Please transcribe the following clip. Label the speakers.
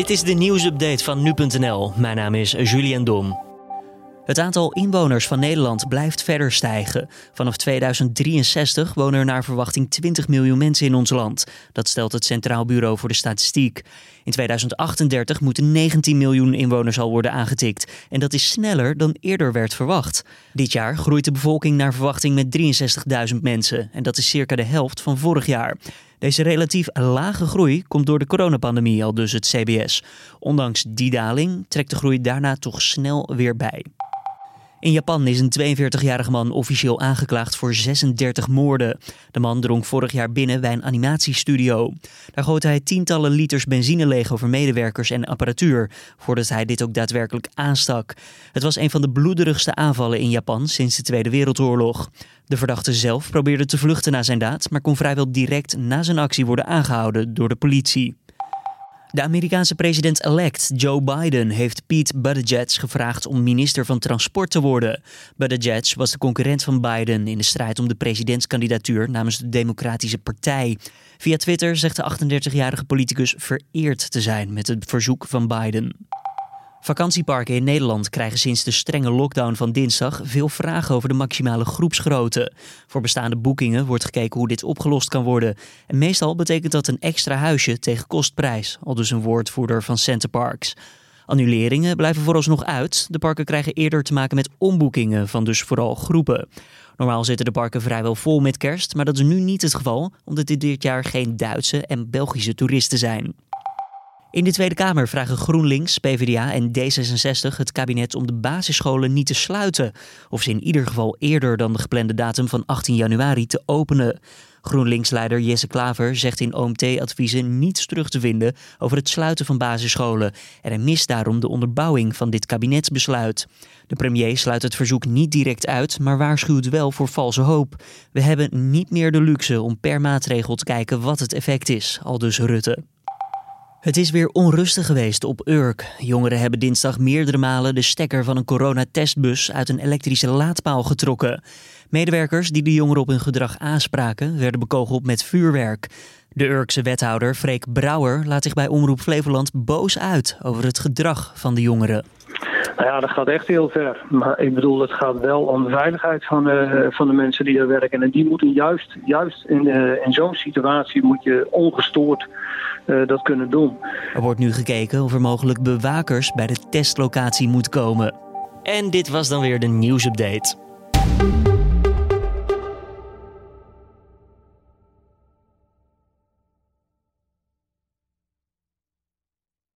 Speaker 1: Dit is de nieuwsupdate van nu.nl. Mijn naam is Julian Dom. Het aantal inwoners van Nederland blijft verder stijgen. Vanaf 2063 wonen er naar verwachting 20 miljoen mensen in ons land. Dat stelt het Centraal Bureau voor de Statistiek. In 2038 moeten 19 miljoen inwoners al worden aangetikt. En dat is sneller dan eerder werd verwacht. Dit jaar groeit de bevolking naar verwachting met 63.000 mensen. En dat is circa de helft van vorig jaar. Deze relatief lage groei komt door de coronapandemie, al dus het CBS. Ondanks die daling trekt de groei daarna toch snel weer bij. In Japan is een 42-jarige man officieel aangeklaagd voor 36 moorden. De man drong vorig jaar binnen bij een animatiestudio. Daar goot hij tientallen liters benzine leeg over medewerkers en apparatuur, voordat hij dit ook daadwerkelijk aanstak. Het was een van de bloederigste aanvallen in Japan sinds de Tweede Wereldoorlog. De verdachte zelf probeerde te vluchten na zijn daad, maar kon vrijwel direct na zijn actie worden aangehouden door de politie. De Amerikaanse president-elect Joe Biden heeft Pete Buttigieg gevraagd om minister van Transport te worden. Buttigieg was de concurrent van Biden in de strijd om de presidentskandidatuur namens de Democratische Partij. Via Twitter zegt de 38-jarige politicus vereerd te zijn met het verzoek van Biden. Vakantieparken in Nederland krijgen sinds de strenge lockdown van dinsdag veel vragen over de maximale groepsgrootte. Voor bestaande boekingen wordt gekeken hoe dit opgelost kan worden. En meestal betekent dat een extra huisje tegen kostprijs, al dus een woordvoerder van Centerparks. Annuleringen blijven vooralsnog uit. De parken krijgen eerder te maken met omboekingen van dus vooral groepen. Normaal zitten de parken vrijwel vol met kerst, maar dat is nu niet het geval, omdat dit dit jaar geen Duitse en Belgische toeristen zijn. In de Tweede Kamer vragen GroenLinks, PvdA en D66 het kabinet om de basisscholen niet te sluiten. Of ze in ieder geval eerder dan de geplande datum van 18 januari te openen. GroenLinks-leider Jesse Klaver zegt in OMT-adviezen niets terug te vinden over het sluiten van basisscholen. En hij mist daarom de onderbouwing van dit kabinetsbesluit. De premier sluit het verzoek niet direct uit, maar waarschuwt wel voor valse hoop. We hebben niet meer de luxe om per maatregel te kijken wat het effect is, aldus Rutte. Het is weer onrustig geweest op Urk. Jongeren hebben dinsdag meerdere malen de stekker van een coronatestbus uit een elektrische laadpaal getrokken. Medewerkers die de jongeren op hun gedrag aanspraken, werden bekogeld met vuurwerk. De Urkse wethouder Freek Brouwer laat zich bij Omroep Flevoland boos uit over het gedrag van de jongeren.
Speaker 2: Nou ja, dat gaat echt heel ver. Maar ik bedoel, het gaat wel om de veiligheid van, uh, van de mensen die daar werken. En die moeten juist, juist in, uh, in zo'n situatie moet je ongestoord uh, dat kunnen doen.
Speaker 1: Er wordt nu gekeken of er mogelijk bewakers bij de testlocatie moet komen. En dit was dan weer de nieuwsupdate.